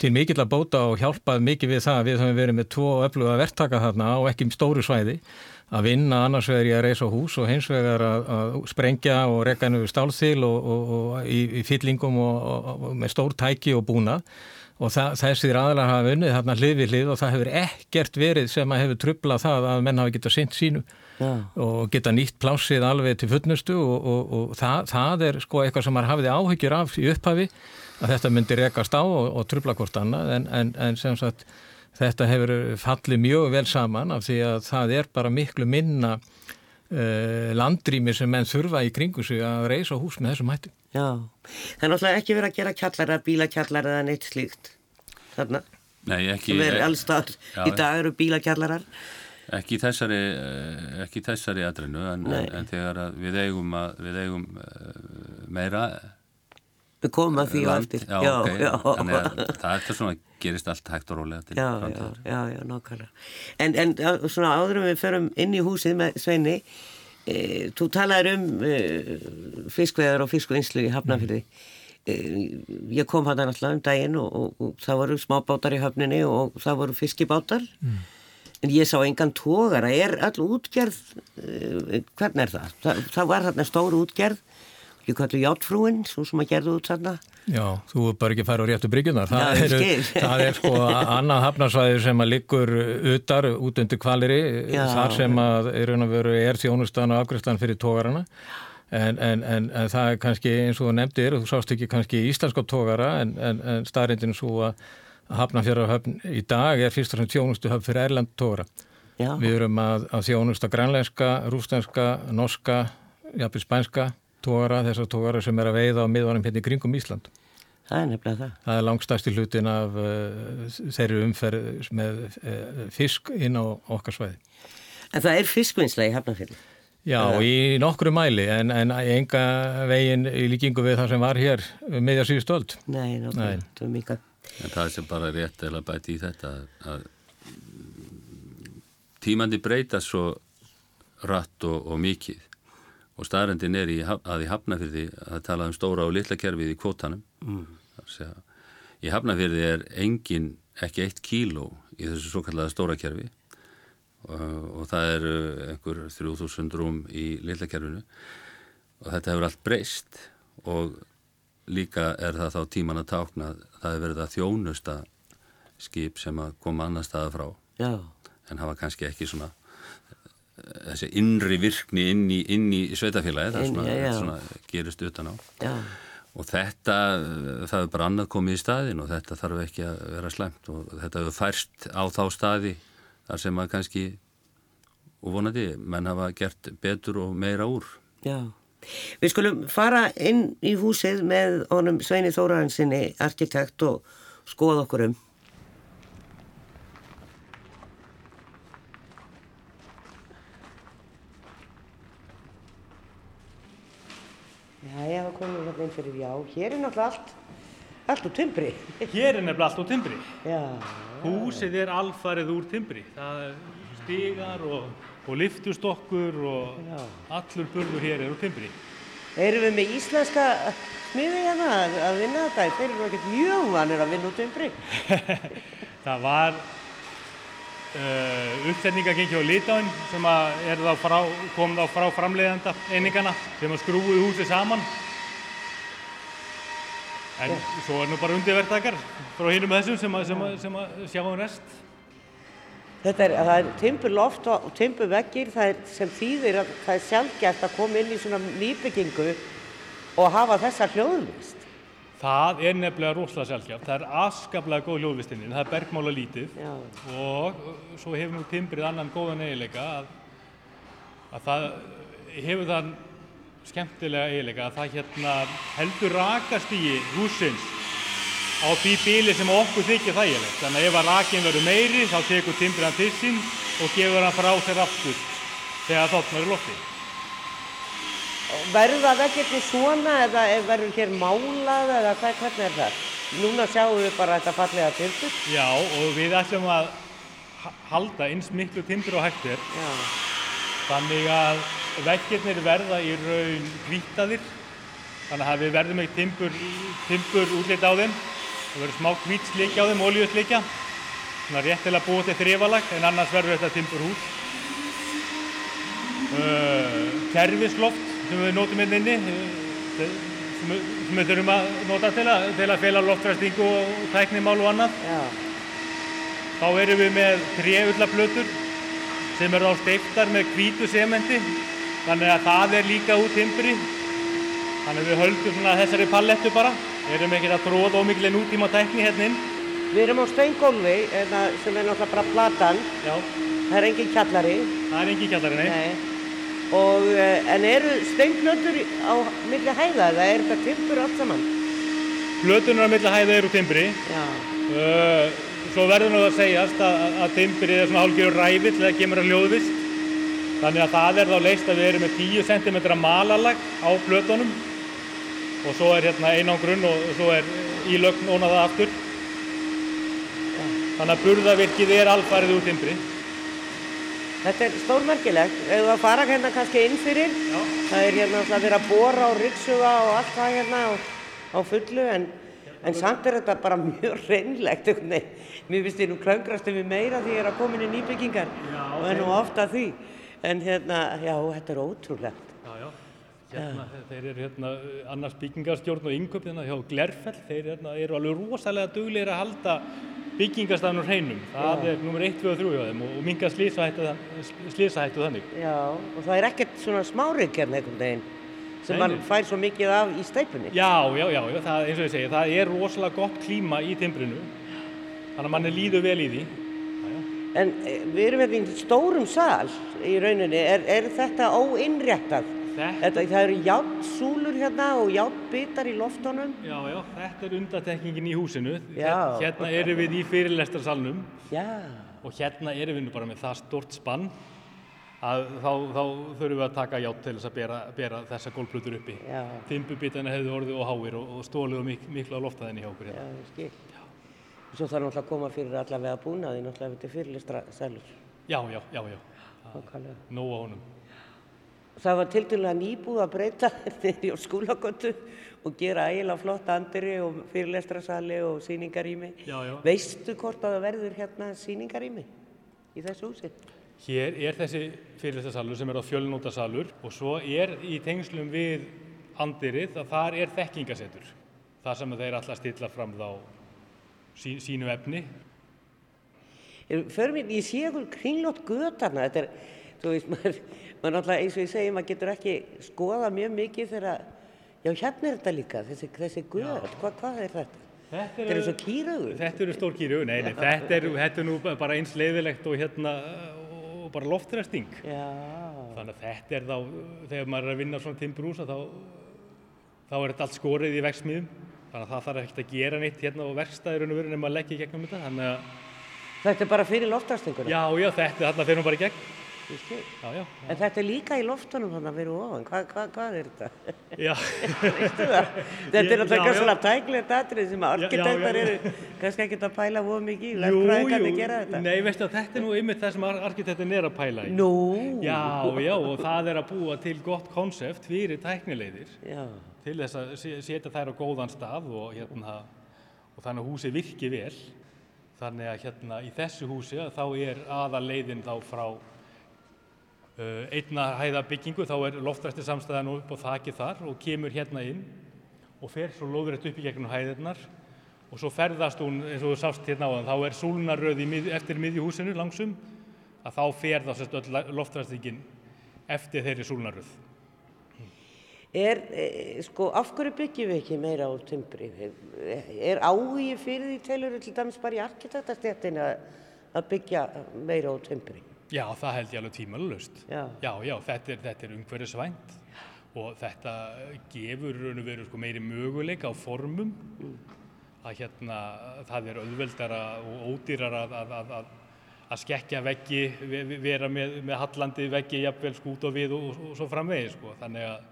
til mikill að bóta og hjálpað mikið við það að við höfum verið með tvo öfluga verktaka þarna og ekki stóru svæði að vinna annars vegar í að reysa hús og hins vegar að, að sprengja og rekka hennu stálþil og, og, og í, í fyllingum og, og með stór tæki og búna og það, þessir aðlar hafa unnið þarna hlið við hlið og það hefur ekkert verið sem að hefur trublað það að menn hafi getað sint sínu já, og geta nýtt plásið alveg til fullnustu og, og, og það, það er sko eitthvað sem maður hafiði áhyggjur af í upphafi að þetta myndi rekast á og, og trubla hvort annað en, en, en sem sagt þetta hefur fallið mjög vel saman af því að það er bara miklu minna uh, landrými sem menn þurfa í kringu sig að reysa hús með þessum hætti. Já. Það er náttúrulega ekki verið að gera kjallara, bílakjallara eða neitt slíkt. Þarna, Nei, ekki, sem er allstar Já, í dag eru bílakjallarar. ekki þessari, eh, ekki þessari aðrinu en, en, en þegar að við eigum, að, við eigum eh, meira Við komum að því og eftir. Já, Já, ok, já. þannig að það er svona, gerist allt hægt og rólega til Já, já, framtíðar. já, já, nákvæmlega. En, en svona áður en við förum inn í húsið með Sveini, e, þú talaður um e, fiskveðar og fiskvinnslu í Hafnafyrði. E, ég kom hann alltaf um daginn og, og, og það voru smábátar í höfninni og það voru fiskibátar. En ég sá engan tógara, er all útgerð, hvernig er það? það? Það var þarna stóru útgerð, ég kallu Játfrúin, svo sem að gerðu út þarna. Já, þú er bara ekki að fara á réttu bryggjunar. Það, eru- skil. það er sko annað hafnarsvæði sem að liggur utar út undir kvaliri, Já. þar sem að er, er þjónustan og afgriðstan fyrir tógarana. En, en, en, en það er kannski eins og þú nefndir, þú sást ekki kannski íslenska tógara en, en, en staðrindin svo að hafnafjörðarhöfn í dag er fyrst og fremst þjónustu höfn fyrir erlend tógara. Já, Við erum að, að þjónusta grænlenska, rústenska, norska, jafnvel spænska tógara, þessar tógara sem er að veiða á miðvanum hérna í kringum Ísland. það er nefnilega það. Það er langstæsti hlutin af uh, þeirri umferð með uh, fisk inn á okkar svæði. En það er fiskvinnsla í Hafnafyrði. Já, í nokkru mæli en, en enga veginn í líkingu við það sem var hér um miðja síðustöld. Nei, Nei. nákvæmlega, það er mikað. En það sem bara er rétt eða bæti í þetta að, að tímandi breyta svo rætt og, og mikið og staðrendin er í, að í Hafnafyrði að tala um stóra og litla kerfið í kvotanum mm. í Hafnafyrði er engin ekki eitt kíló í þessu svo kallaða stóra kerfi. Og, og það eru einhver 3000 rúm í litla kerfinu. Og þetta hefur allt breyst. Og líka er það þá tíman að tákna að það er verið að þjónusta skip sem að koma annar staða frá. Já, en hafa kannski ekki svona þessi innri virkni inn í, inn í sveitafélagi, það er svona, já, já. svona gerist utan á já, og þetta, það er bara annað komið í staðin og þetta þarf ekki að vera slemt og þetta hefur færst á þá staði þar sem að kannski og vonandi, menn hafa gert betur og meira úr já. Við skulum fara inn í húsið með honum Sveini Þóraðansinni, arkitekt og skoða okkur um. Já, já, inn fyrir, já, hér er náttúrulega allt, allt úr timbri. Hér er nefnilega allt úr timbri. Já, Húsið er alfarið úr timbri. Það er stigar og, og liftustokkur og Já. allur burður hér er úr timbri. erum við með íslenska smiði hérna að, vinna þetta? Þeir eru ekkert mjög vanir að vinna úr timbri. Það var uh, uppsetningagengi á Litáin sem að þá frá, kom þá frá framleiðanda einingana sem skrúið húsið saman. En svo er nú bara undirvertakar frá hinum þessum sem að, sem sem að sjá um rest. Þetta er, það er timburloft og timburveggir, það er sem þýðir að það er sjálfgæft að koma inn í svona nýbyggingu og hafa þessa hljóðlist. Það er nefnilega rosalega sjálfgjátt. Það er afskaplega góð hljóðvistinni, það er bergmála lítið Já, og svo hefur nú timbrið annan góðan eiginleika að, að það hefur þann skemmtilega eiginleika að það hérna heldur rakast í húsins á því bíli sem okkur þykir þægilegt. Þannig að ef að rakin verður meiri þá tekur timbrið hann til sín og gefur hann frá sér aftur þegar þóttnar í lofti. Verða veggirni svona eða verður hér málað eða hvað, hvernig er það? Núna sjáum við bara þetta fallega timbur. Já og við ætlum að ha- halda eins miklu timbur og hægt er Já, Þannig að veggirnir verða í raun hvítaðir. Þannig að við verðum ekki timbur, timbur útlit á þeim. Það verður smá hvítslíkja á þeim, rétt til að búa til þrifalag, en annars verður þetta timbur hús. Uh, kerfisloft sem við notum hérna inni, uh, sem, við- sem við þurfum að nota til að, til að fela loftræstingu og tæknimál og annað. já, Þá erum við með tréullaplötur sem eru á steiftar með hvítu sementi þannig að það er líka út timbri þannig að við höldum svona þessari pallettu bara erum ekki að tróða ómikli nútíma tækni hérna inn við erum á steingólfi hérna, sem er náttúrulega bara platan. Já, Það er engin kjallari. það er engin kjallari, nei. Nei. Og, eh, en eru steinplötur á milli hæða eða er þetta timbur allt saman? Plötunar á milli hæða eru Já, uh, svo verður nú að segjast að, að- timbrið er svona hálfgjörur ræfill þegar kemur að hljóðvist þannig að það er þá leist að við erum með 10 cm malalag á plötunum og svo er hérna einangrun og svo er ílögn ónað það aftur. Þannig að burðavirkið er alfarið úr timbri. Þetta er stórmerkilegt. Ef þú að fara hérna kannski inn fyrir, Já. það er hérna alltaf verið að bóra og ryggsuga og allt það hérna á, á fullu en, en samt er þetta bara mjög reynlegt. Mér finnst ég nú klöngrast um meira því ég er að koma inn í nýbyggingar Já, og er nú ofta því. En hérna, já, þetta er ótrúlegt. Já, já. Hérna, þeir eru hérna annars byggingarstjórn og yngöp hérna hjá Glerfell, þeir hérna, eru alveg rosalega duglegir að halda byggingarstafn úr hreinum. Það er nummer 1, 2 og 3 hjá þeim og, og minga slísahættu þannig. Já, og það er ekkert svona smárygg hérna einhvern veginn sem Nei, mann fær svo mikið af í steipunni. Já, já, já, já það, eins og ég segi, það er rosalega gott klíma í timbrinu, þannig að manni líður vel í því. Já, já. En eh, við erum hérna í stórum sal í rauninni, er, er þetta óinnréttað? Þetta- það eru játnsúlur hérna og játbitar í loftunum. Já, já, þetta er undatekningin í húsinu. Já. Hérna erum við í fyrirlestarsalnum Já, og hérna erum við nú bara með það stort spann að þá, þá þurfum við að taka ját til þess að bera, bera þessa gólflutur uppi. já, Timbubitana hefðu orðið og háir og, og stólið og mik miklu á loftaðinni hjá okkur já, hérna. skil. Svo þarf náttúrulega að koma fyrir allavega búnaði, náttúrulega þetta er fyrirlistra sælur. Já, já, já, já, nóg á honum. Það var til dæla nýbúð að breyta þegar á skólagötu og gera ægilega flott andiri og fyrirlestrasali og sýningarými. Já, já. Veistu hvort að það verður hérna sýningarými í þessu húsi? Hér er þessi fyrirlestarsalur sem er á fjölnótasalur og svo er í tengslum við andirið að þar er þekkingasetur. Þar sem þeir alltaf stilla fram þá sí, sínu efni. Við, ég sé einhver kringlót götarna, þetta er, þú veist, maður, maður náttúrulega eins og ég segi, maður getur ekki skoða mjög mikið þegar, já hérna er þetta líka, þessi, þessi göt, Hva, hvað er þetta? Þetta Þetta er eins og kýraugur. Þetta eru stór kýru, nei, nei, þetta er, þetta er nú bara eins leiðilegt og hérna og bara loftræsting. Já, Þannig að þetta er þá, þegar maður er að vinna svona timburhúsa þá, þá er þetta allt skorið í verksmiðum. Þannig að það þarf ekkert að gera neitt hérna á verkstæðurinn og verið nema að leggja í gegnum þetta. Þannig að, þetta er bara fyrir loftastinguna. já, já, þetta, þarna fer nú bara í gegn. Skil. Já, já, En þetta er líka í loftunum þannig að vera ofan, hvað, hvað, hvað er þetta? já. Þetta er Já, náttúrulega já. svona tæklegt atrið sem já, arkitektar já. eru kannski ekkert að pæla voða mikið í, Jú, verkfræðingarnir jú, gera þetta. nei, veistu að þetta er nú einmitt það sem ar- arkitektin er að pæla í. Nú, Já, já, og það er að búa til gott konsept fyrir tæknileiðir. já, til þess að se- setja þær á góðan stað og, hérna, og þannig að húsið virki vel. Þannig að hérna í þessu húsi þá er aðal leiðin þá frá uh, einna hæða byggingu, þá er loftræsti samstæðan upp á þaki þar og kemur hérna inn og fer svo lóðrætt upp í gegnum hæðirnar og svo ferðast hún, eins og þú sást hérna á þann, þá er súlnaröð í mið, eftir miðjuhúsinu langsum að þá fer þá sérst öll loftræstingin eftir þeirri súlnaröð. Er, e, sko, af hverju byggjum við ekki meira á timbri? Er, er áhugi fyrir því telur til dæmis bara í arkitektastjættinu að, byggja meira á timbri? Já, það held ég alveg tímalust. Já. já, já, þetta er, er umhverfisvænt og þetta gefur veru sko, meiri möguleika á formum að hérna, það er auðveldara og ódýrara að, að, að, að, að skekja veggi, ve- ve- vera með, með hallandi veggi jafnvel skút og við og, og, og svo framvegi sko. Þannig að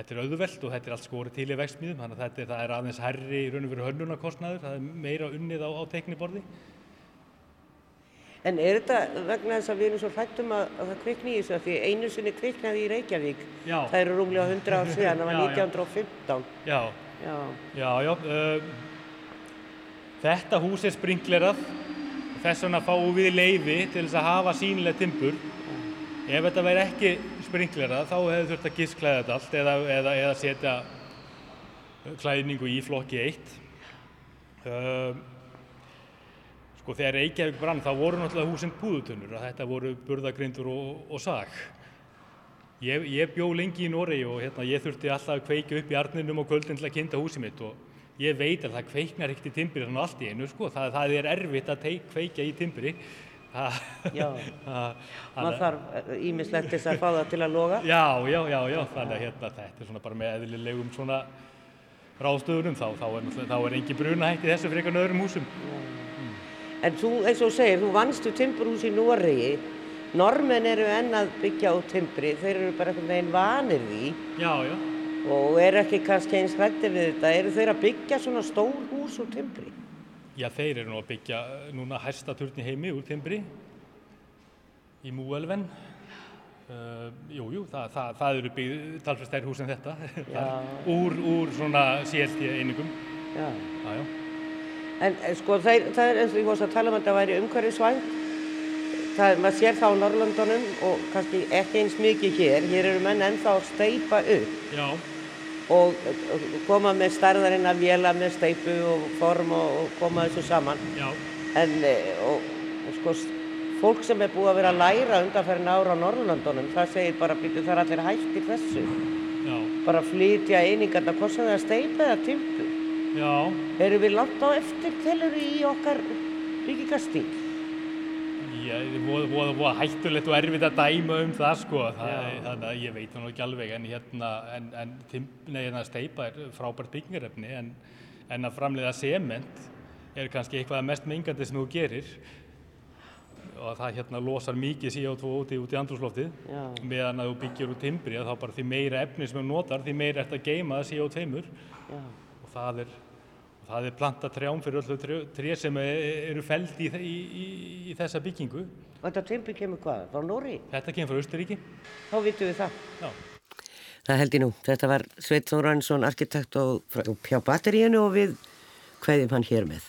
þetta er auðveld og þetta er allt skorið til í vegsmíðum, þannig að þetta er, er aðeins herri í raun og veru hönnunarkostnaður, það er meira unnið á, á tekniborði. En er þetta vegna þess að við erum svo hrættum að, að það kvikni í þessu að því einu sinni kviknaði í Reykjavík, Já. það eru rúmlega 100 ár síðan, það var Já, já. 1915. Já, Já, Já, já. Um, þetta hús er sprinklerað. Þess vegna fáum við leifi til þess að hafa sínileg timbur. Ef þetta væri ekki sprinklerað þá hefur þurft að gisklæða þetta allt eða, eða, eða setja klæðningu í flokki 1. Um, sko þegar Reykjavík brann þá voru náttúrulega húsinn púðutunnur að þetta voru burðagrindur og, og sag. Ég, ég bjó lengi í Noregi og hérna, ég þurfti alltaf að kveikja upp í arninum og kvöldin til að kynnta húsið mitt og ég veit að það kveiknar ekkert í timbri þannig allt í einu sko, það, það er erfitt að teik, kveikja í timbri. Maður þarf ímislegt þess að fá það til að loga. já, já, já, já, þannig að hérna, þetta er svona bara með eðlilegum svona ráðstöðunum þá, þá er, er engin brunahætt í þessu frekar en öðrum húsum. En þú, eins og segir, þú vannstu timburhús í Noregi. Normenn eru enn að byggja á timbri, þeir eru bara einhvern veginn vanir því. Já, já, og er ekki kannski eins hrættið við þetta. Eru þeir að byggja svona stór hús úr timbri? Já, þeir eru nú að byggja núna hæsta turni heimi úr timbri í Múelven. Uh, jú, jú, það, það, það eru byggð talfæst stærri hús en þetta, úr, úr svona CLT einingum. Já. Já, já. En eh, sko þeir, það er eins og ég fórst að tala um að þetta væri umhverfisvænt. Það er, maður sér það á Norrlöndunum og kannski ekki eins mikið hér. Hér eru menn ennþá að steipa upp Já, og koma með starðarinn að vela með steipu og form og, og koma þessu saman. já, En eh, og, og sko fólk sem er búið að vera að læra undanferðin ára á Norrlöndunum, það segir bara býtu það er allir hættir þessu. já, Bara flytja einingarna, hvort sem það er steipa eða timpu. já. Erum við langt á eftir telur í okkar byggingastíl? Það er voða, voða, voða hættulegt og erfitt að dæma um það sko, það, þannig að ég veit það nú ekki alveg en hérna, en, en nei, hérna steipa er frábært byggingarefni en, en að framleiða sement er kannski eitthvað mest mengandi sem þú gerir. Og það hérna losar mikið CO2 úti út í andrúsloftið Já. meðan að þú byggir úr timbri að þá bara því meira efni sem þú notar því meira ert að geima CO2-mur Já. og það er, það er planta trjám fyrir öllu tré, sem e- eru feld í, í, í, í þessa byggingu. Og þetta timpi kemur hvað? Frá Nóri? Þetta kemur frá Austuríki. Þá vitum við það. Já. Það held ég nú. Þetta var Sveit Þóransson, arkitekt og hjá batteríinu og við kveðjum hann hér með.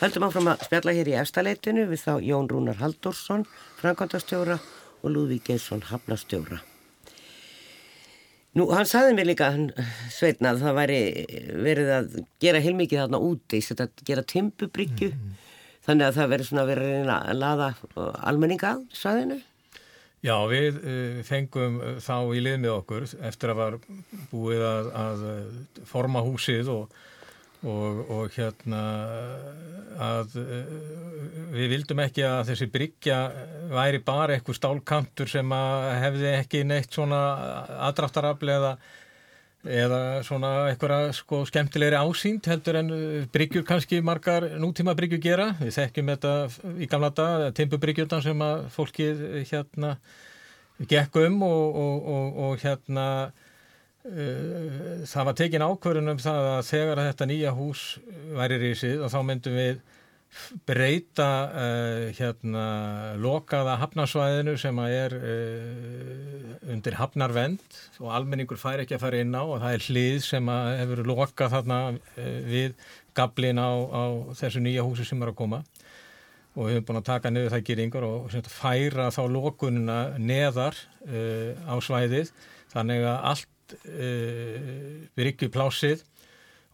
Höldum áfram að spjalla hér í efstaleitinu við þá Jón Rúnar Halldórsson, Frankondastjóra og Lúðvík Geirsson, Hafnastjóra. Nú, hann saði mér líka, Sveitna, að það væri verið að gera heilmikið þarna úti, að gera timbubryggju, þannig að það verið svona verið að laða almenninga að saðinu. Já, við uh, fengum uh, þá í lið með okkur eftir að var búið að, að uh, forma húsið og, og, og hérna að uh, við vildum ekki að þessi bryggja væri bara eitthvað stálkantur sem að hefði ekki neitt svona aðdráttarafli eða eða svona eitthvað sko skemmtilegri ásýnd heldur en bryggjur kannski margar nútíma bryggjur gera. Við þekkjum þetta í gamla dag timburbryggjurna sem að fólkið hérna gekk um og, og, og, og hérna það var tekin ákvörðun um það að þegar að þetta nýja hús væri risið og þá myndum við breyta uh, hérna lokaða hafnarsvæðinu sem að er uh, undir hafnarvend og almenningur fær ekki að fara inn á og það er hlið sem að hefur lokað þarna uh, við gablin á, á þessu nýja húsi sem er að koma. Og við höfum búin að taka niður það gýringar og færa þá lokununa neðar á svæðið þannig að allt uh, bryggjuplásið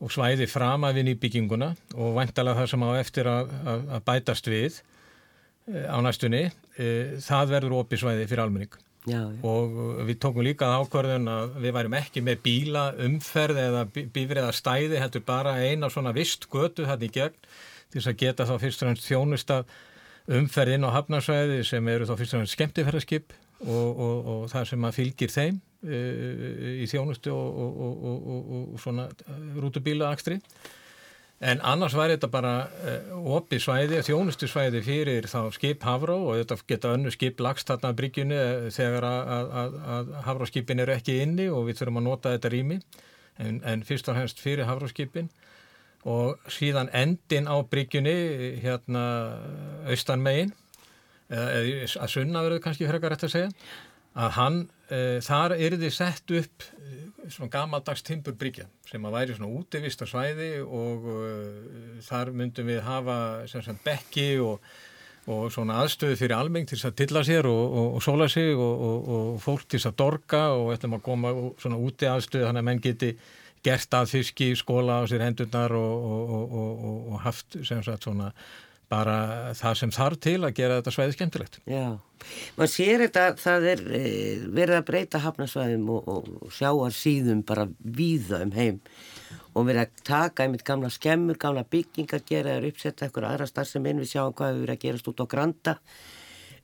og svæði fram að vinni í bygginguna og væntalega það sem á eftir að, að, að bætast við uh, á næstunni, uh, það verður opið svæði fyrir almenning. Já, og við tókum líka ákvörðun að við værum ekki með bíla umferð eða bífriða stæði, heldur bara eina svona vist götu þetta í gegn til þess að geta þá fyrst og fremst þjónust að umferð inn á hafnarsvæði sem eru þá fyrst og fremst skemmtifæraskip og, og, og það sem að fylgir þeim í þjónustu og, og svona rútubíla akstri. En annars væri þetta bara uh, opið svæði, þjónustu svæði fyrir þá skip Havró og þetta geta önnu skip lagst þarna að bryggjunni þegar að, að, að Havróskipin eru ekki inni og við þurfum að nota þetta rými. En, en fyrst og hennst fyrir Havróskipin og síðan endin á bryggjunni hérna austan megin eða að sunna verður kannski frekar rétt að segja að hann, uh, þar er þið sett upp uh, svona gamaldags timburbryggja sem að væri svona útivist á svæði og uh, þar myndum við hafa sem sagt bekki og, og svona aðstöðu fyrir almeng til þess að tilla sér og, og, og sóla sig og fólk til þess að dorga og ætlum að koma svona úti aðstöðu þannig að menn geti gert að fiski, skóla á sér hendurnar og haft sem sagt svona bara það sem þarf til að gera þetta svæði skemmtilegt. Já, maður sér þetta, það er e, verið að breyta hafnasvæðum og, og sjáar síðum bara víða um heim og verið að taka einmitt gamla skemmur, gamla byggingar, gera eða uppsetja eitthvað aðra starf sem inn við sjáum hvað hefur verið að gerast út á Granda.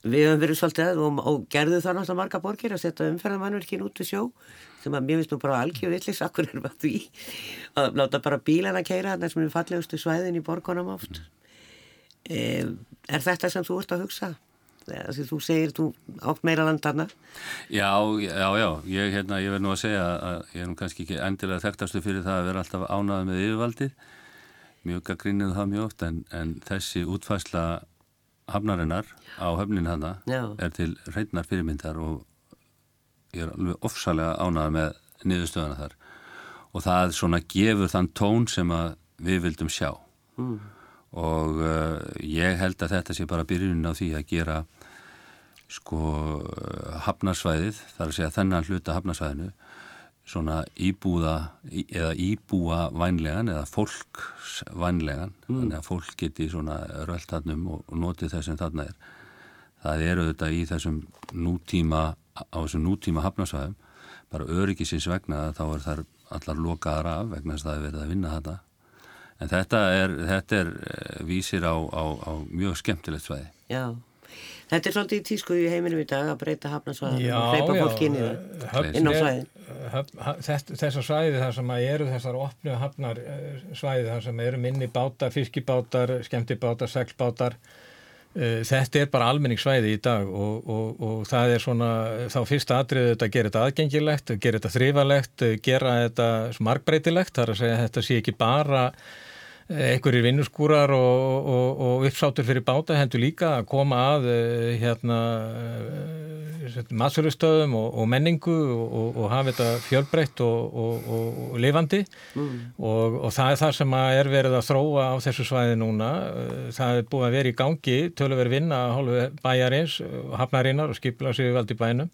Við höfum verið svolítið og, og gerðu það náttúrulega marga borgir að setja umferðamannverkin út við sjó sem að mér finnst nú bara algjör villis, akkur við að því að láta bara bílana keira þarna sem er fallegustu svæðin í borgunum oft. Er þetta sem þú ert að hugsa? því þú segir þú átt meira land hana Já, já, já, ég, hérna, ég verð nú að segja að ég er nú kannski ekki endilega þekktastu fyrir það að vera alltaf ánæðið með yfirvaldið mjög gaggrinnið það mjög oft en, en þessi útfæsla hafnarinnar á höfnin hana Já. er til reyndnar fyrirmyndar og ég er alveg ofsalega ánæðið með niðurstöðana þar og það svona gefur þann tón sem að við vildum sjá mm. Og uh, ég held að þetta sé bara byrjunin á því að gera sko hafnarsvæðið, þar að segja þennan hluta hafnarsvæðinu svona íbúða eða íbúa vænlegan eða fólks vænlegan. Mm. þannig að fólk geti svona röldtannum og, og notið þess sem þarna er. Það eru þetta í þessum nútíma á þessum nútíma hafnarsvæðum bara öryggisins vegna þá er þar allar lokaðar af vegna þess að það er verið að vinna þetta en þetta er, þetta er vísir á, á, á mjög skemmtilegt svæði. Já. Þetta er svolítið í tísku í heiminum í dag að breyta hafnarsvæðan og hleypa fólk inn í það inn á svæðin. Þessar svæði þar sem eru þessar opnu hafnar svæði þar sem eru minni bátar, fiskibátar, skemmtibátar, seglbátar þetta er bara almenningssvæði í dag og, og, og það er svona þá fyrsta atriðu þetta að gera þetta aðgengilegt gera þetta þrifalegt, gera þetta markbreytilegt, þar að segja að þetta sé ekki bara einhverjir vinnuskúrar og, og, og uppsátur fyrir báta hendur líka að koma að hérna maðurstöðum og, og menningu og hafa þetta fjölbreytt og lifandi. Mm. og það er það sem er verið að þróa á þessu svæði núna. Það er búið að vera í gangi tölu verið vinna bæjarins hafnarinnar og skipla sig valdi bænum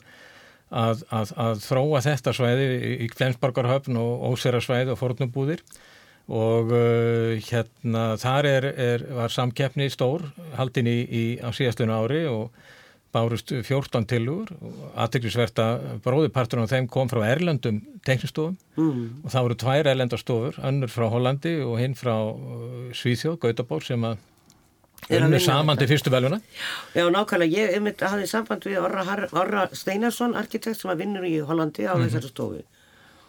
að, að, að þróa þetta svæði í Flensborgarhöfn og Ósera svæði og fornubúðir og uh, hérna þar er, er, var samkeppni stór haldin í, í, á síðastunum ári og bárust 14 tilugur og aðteglisvert að bróðiparturinn á þeim kom frá Erlendum teknistofum mm. og það voru tvær Erlendastofur, önnur frá Hollandi og hinn frá uh, Svíþjóð, Gautaból sem að unnu saman til fyrstu veluna Já, nákvæmlega, ég hafði samband við Orra, Orra Steinarsson, arkitekt sem að vinnur í Hollandi á mm. þessari stofu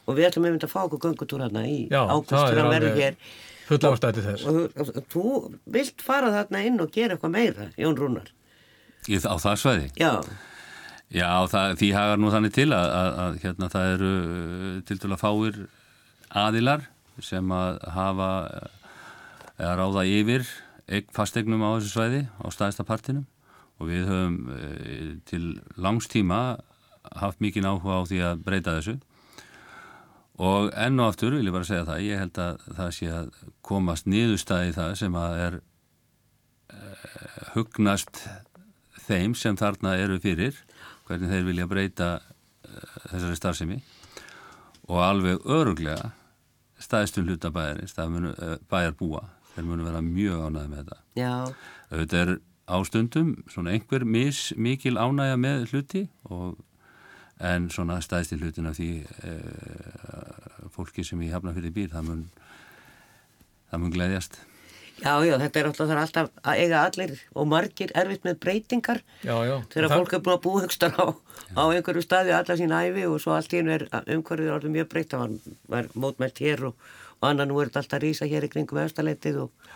og við ætlum einmitt að fá okkur göngutúr hérna í águst að verða hér. full ástætti þess. Og, og þú vilt fara þarna inn og gera eitthvað meira Jón Rúnar. Í, á það sveiði? Já. Já, það, því hagar nú þannig til að, að, að hérna það eru til dæla fáir aðilar sem að hafa eða ráða yfir fastegnum á þessu sveiði á staðista partinum. Og við höfum e, til langstíma haft mikið áhuga á því að breyta þessu og enn og aftur vil ég bara segja það ég held að það sé að komast niðurstaði það sem að er uh, hugnast þeim sem þarna eru fyrir hvernig þeir vilja breyta uh, þessari starfsemi og alveg öruglega staðistun hluta bæjarins, uh, bæjar búa, þeir munu vera mjög ánæði með þetta Já. þetta er ástundum svona einhver mis, mikil ánægja með hluti og en svona stæðst í hlutin af því e, fólki sem ég hafna fyrir býr það mun það mun gleyðjast Já, já, þetta er alltaf, er alltaf að eiga allir og margir erfitt með breytingar já, já. þegar fólk er búin að búa högstar á, á einhverju staði allar sín æfi og svo allt í hennu er umhverfið alveg mjög breytt. Það var, var mótmælt hér og, og annan nú er þetta alltaf að rýsa hér í kringum öðstaleitið og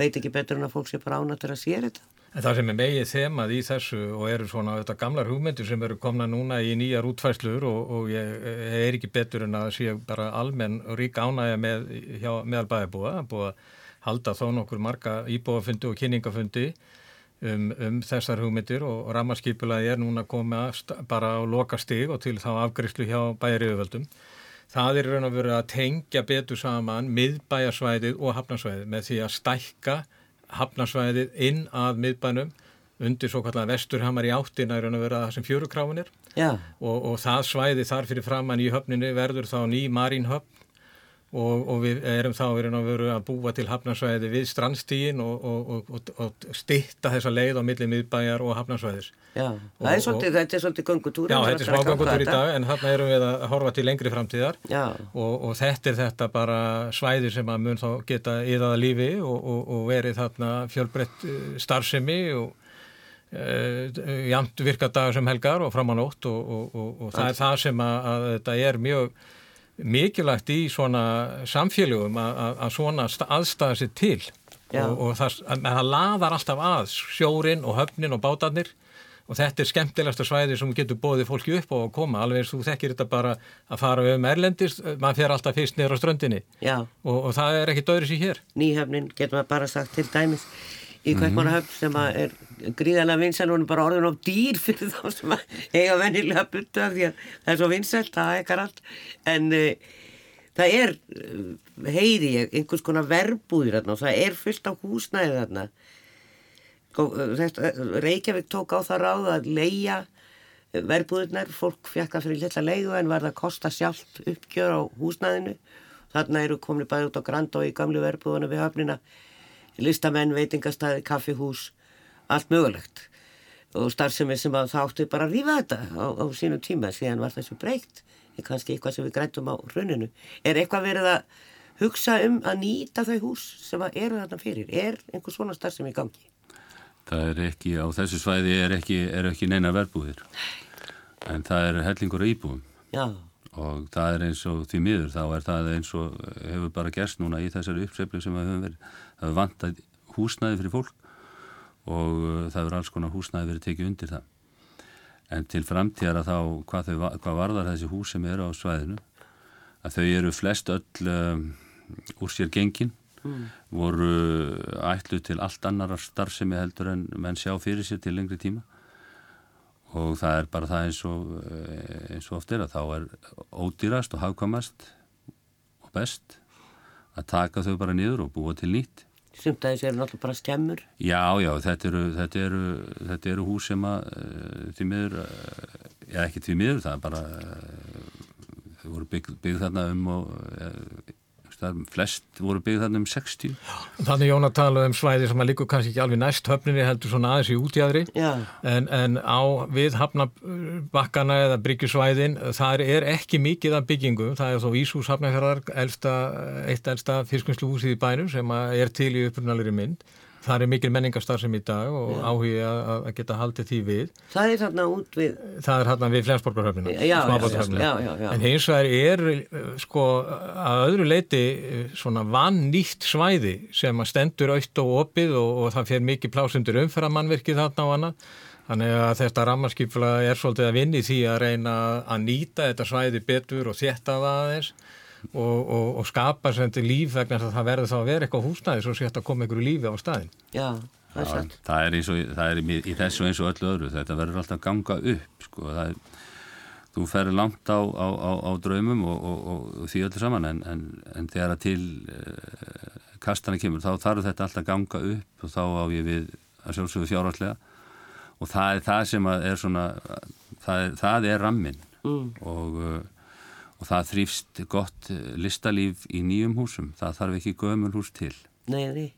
veit ekki betur en að fólk sé bara ánættur að sér þetta En það sem er megið þemað í þessu og eru svona þetta gamlar hugmyndir sem eru komna núna í nýjar útfæslur og, og ég, er ekki betur en að sé bara almenn rík ánægja með, meðal bæðabúa, búið að halda þó nokkur marga íbúafundi og kynningafundi um, um þessar hugmyndir og, og rammarskipulaði er núna komið bara á loka stig og til þá afgriðslu hjá bæjaröfuvöldum. Það er raun og verið að tengja betur saman miðbæjarsvæðið og hafnarsvæðið með því að stækka hafnarsvæðið inn að miðbænum undir svo kallar vesturhamar í áttina er að vera það sem fjörukráfinir og, og það svæði þar fyrir framann í höfninu verður þá ný marínhöfn og, og við erum þá verið að vera að búa til hafnarsvæði við strandstígin og, og stitta þessa leið á milli miðbæjar og hafnarsvæðis. Já, það er svolítið, þetta er svolítið gangutúr Já, þetta er smá gangutúr í dag en þarna erum við að horfa til lengri framtíðar. Og þetta er þetta bara svæði sem að mun þá geta yðaða lífi og verið þarna fjölbreytt starfsemi og Uh, jamt virka dagar sem helgar og fram á nótt og, og, og, og það er það sem að, að þetta er mjög mikilvægt í svona samfélögum að, svona aðstæða sér til. Og það, það laðar alltaf að sjórin og höfnin og bátarnir. Og þetta er skemmtilegasta svæði sem getur bóðið fólki upp og að koma. Alveg eins og þú þekkir þetta bara að fara um Erlendis, mann fer alltaf fyrst niður á ströndinni. Og, og það er ekki döðris í hér. Nýhöfnin getur maður bara sagt til dæmis í Kveikmannahöfn mm. sem er gríðarlega vinsæl og hún er bara orðin á dýr fyrir þá sem eiga vennilega byttu af því að það er svo vinsælt, það ekkar allt. En uh, það er heyri ég einhvers konar verbúðir þarna og það er fullt á húsnæði þarna. Reykjavík tók á það ráð að leia verbúðirnar, fólk fjekka fyrir litla leiðu en var það að kosta sjálft uppgjör á húsnæðinu. Þarna eru komni bæði út á Grand og í gamlu verbúðuna við höfnina listamenn, veitingastæði, kaffihús allt mögulegt. Og starfsemi sem að það áttu bara að rífa þetta á, á sínu tíma síðan var þessu breykt er kannski eitthvað sem við grætum á hruninu. Er eitthvað verið að hugsa um að nýta þau hús sem eru þarna fyrir? Er einhver svona starfsemi í gangi? Það er ekki, á þessu svæði er ekki, er ekki neina verbúðir. En það er hellingur íbúum. Já. og það er eins og því miður þá er það eins og hefur bara gerst núna í þessari uppseflu sem hefur verið það vantað húsnæði fyrir fólk og uh, það hefur alls konar húsnæði verið tekið undir það. En til framtíðara þá hvað, þau, hvað varðar þessi hús sem eru á svæðinu að þau eru flest öll um, úr sér gengin mm. voru ætlu til allt annar starfsemi heldur en menn sjá fyrir sér til lengri tíma. Og það er bara það eins og, eh, eins og oft er að þá er ódýrast og hafkamast og best að taka þau bara niður og búa til nýtt Sumt að þessu eru náttúrulega bara skemmur. Já, já, þetta eru, þetta eru, þetta eru hús sem að uh, því miður, uh, já ekki því miður það er bara uh, þau voru byggð, byggð þarna um og flest voru byggð þarna um 60 Þannig Jón að tala um svæði sem að líka kannski ekki alveg næst höfninni heldur svona aðeins í útjæðri en, en á við hafnabakkana eða bryggjusvæðin þar er ekki mikið af byggingum. Það er þó Íshús hafnafjörðar eitt elsta fiskunnsluhúsið í bænum sem er til í upprunalegri mynd Það er mikil menningarstar sem í dag og já. áhugi að geta haldið því við. Það er þarna út við... Það er þarna við Flensborgarhöfnina. Já. En hins vegar er sko að öðru leiti svona vannýtt svæði sem að stendur aukt og opið og, og það fer mikið plásundur umferðamannverkið þarna og annað. Þannig að þetta rammarskipla er svolítið að vinni því að reyna að nýta þetta svæði betur og þétta það aðeins og, og, og skapa sem líf vegna að það verður þá að vera eitthvað húsnæði svo sétt að koma einhverju lífi á staðin Já, það er sætt Það er, og, það er í, í þessu eins og öllu öðru. Þetta verður alltaf ganga upp sko. er, þú ferir langt á, á, á, á draumum og því öllu saman en, en, en þegar að til uh, kastana kemur þá þarf þetta alltaf ganga upp og þá á ég við að sjálfsögðu fjárhalslega og það er það sem er svona það er, það er rammin mm. og uh, og það þrýfst gott eh, listalíf í nýjum húsum. Það þarf ekki gömul hús til. Nei, nei.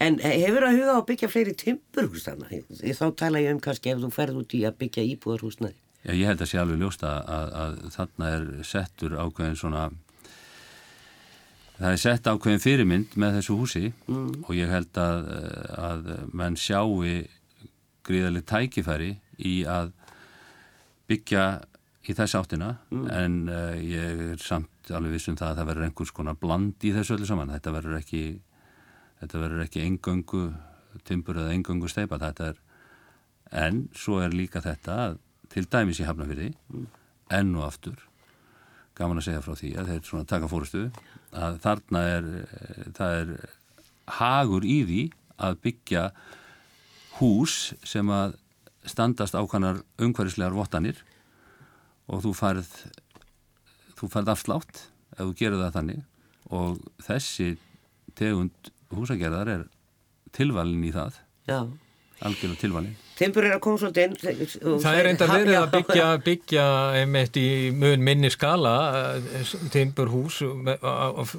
En eh, hefur það hugað að byggja fleiri timburhús þannig? Þá tala ég um kannski ef þú ferð út í að byggja íbúðarhúsnaði. Já, ég held að sé alveg ljósta að, að þarna er settur ákveðin svona það er sett ákveðin fyrirmynd með þessu húsi mm. og ég held að, að menn sjáu gríðarlega tækifæri í að byggja í þess áttina mm. en uh, ég er samt alveg vissum það að það verður einhvers konar bland í þessu öllu saman þetta verður ekki þetta verður ekki engöngu timpur eða engöngu steipa þetta er en svo er líka þetta til dæmis í Hafnafjörði mm. enn og aftur gaman að segja frá því að þeir svona taka fórustu að þarna er það er hagur í því að byggja hús sem að standast ákvæmnar umhverfislegar vottanir og þú farið þú farið afslátt ef þú gerir það þannig og þessi tegund húsagerðar er tilvalin í það Já. Algjörlega tilvalin. Timpur er að koma svolítið inn Það er enda verið að byggja, byggja einmitt í mun minni skala eh, timpurhús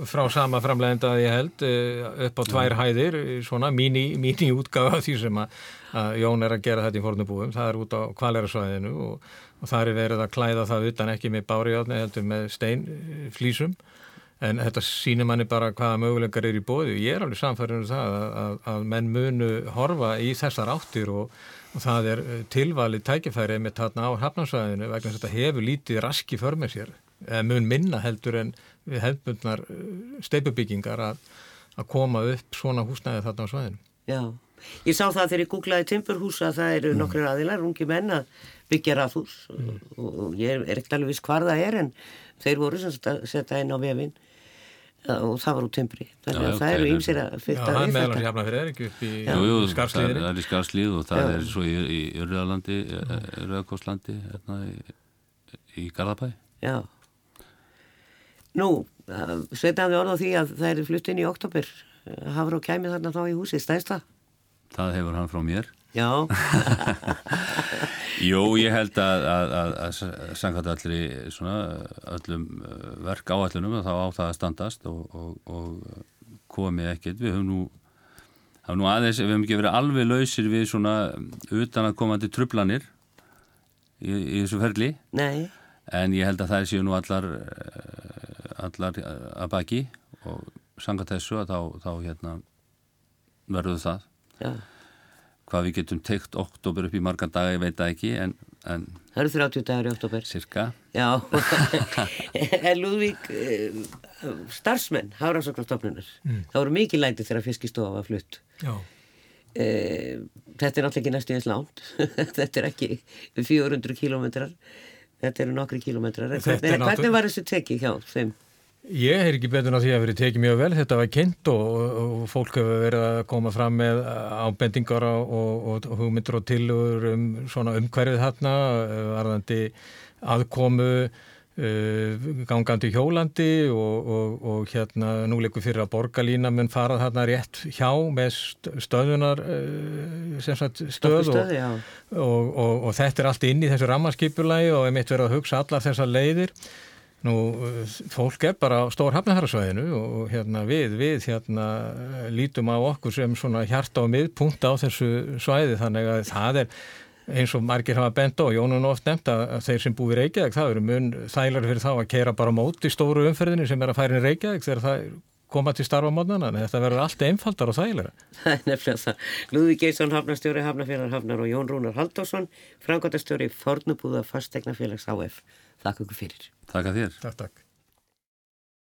frá sama framlegenda ég held eh, upp á tvær hæðir svona míní útgáða því sem að, að Jón er að gera þetta í fornubúum. Það er út á kvalera og og það er verið að klæða það utan ekki með báriðátni heldur með steinflísum en þetta sínir manni bara hvaða möguleikar er í bóði ég er alveg samfærið um það að, að, að menn munu horfa í þessar áttir og, og það er eh, tilvalið tækifærið með þarna á hafnarsvæðinu vegna þetta hefur lítið raski för með sér. Mun minna heldur en við hefðbundnar eh, steipubyggingar að, að koma upp svona húsnæði þarna á svæðinu. Já, ég sá það þegar ég googlaði timburhús að það eru nokkur aðilar, ungi menn að byggja rathús og, og ég er ekkert alveg viss hvar það er en þeir voru sem setja inn á vefinn og það var úr timbri þannig að já, það eru ýmsir að Já, fyrta hann við meðal hans þetta jafna fyrir er ekki upp í það, skarslíðinni. það er í skarslíð og það Já. er svo í, í Rauðalandi, Rauðakostlandi, hérna í, í Garðabæ. Já. Nú, sveita hafði orð á því að það er flutt inn í oktober. Hafur og kæmi þarna þá í húsi, stæðst það? Það hefur hann frá mér. Já, Jú, ég held að, að, að, að samkvæmt allri svona, öllum uh, verk áallunum þá á það að standast og, og, og komi ekkert. Við höfum nú, höfum nú aðeins, við höfum ekki verið alveg lausir við svona utan að komandi trublanir í, í þessu ferli nei, en ég held að það séu nú allar, eh, allar að baki og samkvæmt þessu að þá, þá hérna, verður það. já. Hvað við getum teikt oktober upp í marga daga, ég veit það ekki, en, en Það eru 30 dagar í oktober. cirka. Já, en Lúðvík, eh, starfsmenn, Hárásoknarstofnunar, mm. það voru mikið læti þegar fiskistofa var flutt. Já. Eh, Þetta er náttúrulega ekki næstu eins lánt, þetta er ekki 400 kílómetrar, þetta eru nokkri kílómetrar. Er hvernig var þessu tekið hjá þeim? Ég heyr ekki betur en að því að verið tekið mjög vel. Þetta var kynnt og, og fólk hefur verið að koma fram með ábendingar og, og, og hugmyndur og tilugur um svona umhverfið eh, varðandi aðkomu, uh, gangandi hjólandi og, og hérna nú leikur fyrir að borgarlína mun fara þarna rétt hjá með st- stöðunar uh, sem sagt stöð og, þetta er allt inn í þessu rammarskipulagi og er mitt verið að hugsa allar þessar leiðir Nú, fólk er bara á stór hafnahærasvæðinu og hérna við, við hérna uh, lítum á okkur sem svona hjarta og miðpunkt á þessu svæði þannig að það er eins og margir hafa bent á Jónun oft nefnt að þeir sem búi í Reykjavík það eru mun þælar fyrir þá að keira bara á móti stóru umferðinni sem er að í Reykjavík þegar það koma til starfa mótnana en þetta verður allt einfaldar og þægilega. Það er nefnilega það. Lúði Geirsson, hafnastjóri, hafnafélag hafnar og Jón Rúnar Haldásson, frangotastjóri Fornubúða fastegnafélags HF. Þakka ykkur fyrir. Takk að þér. Takk, takk.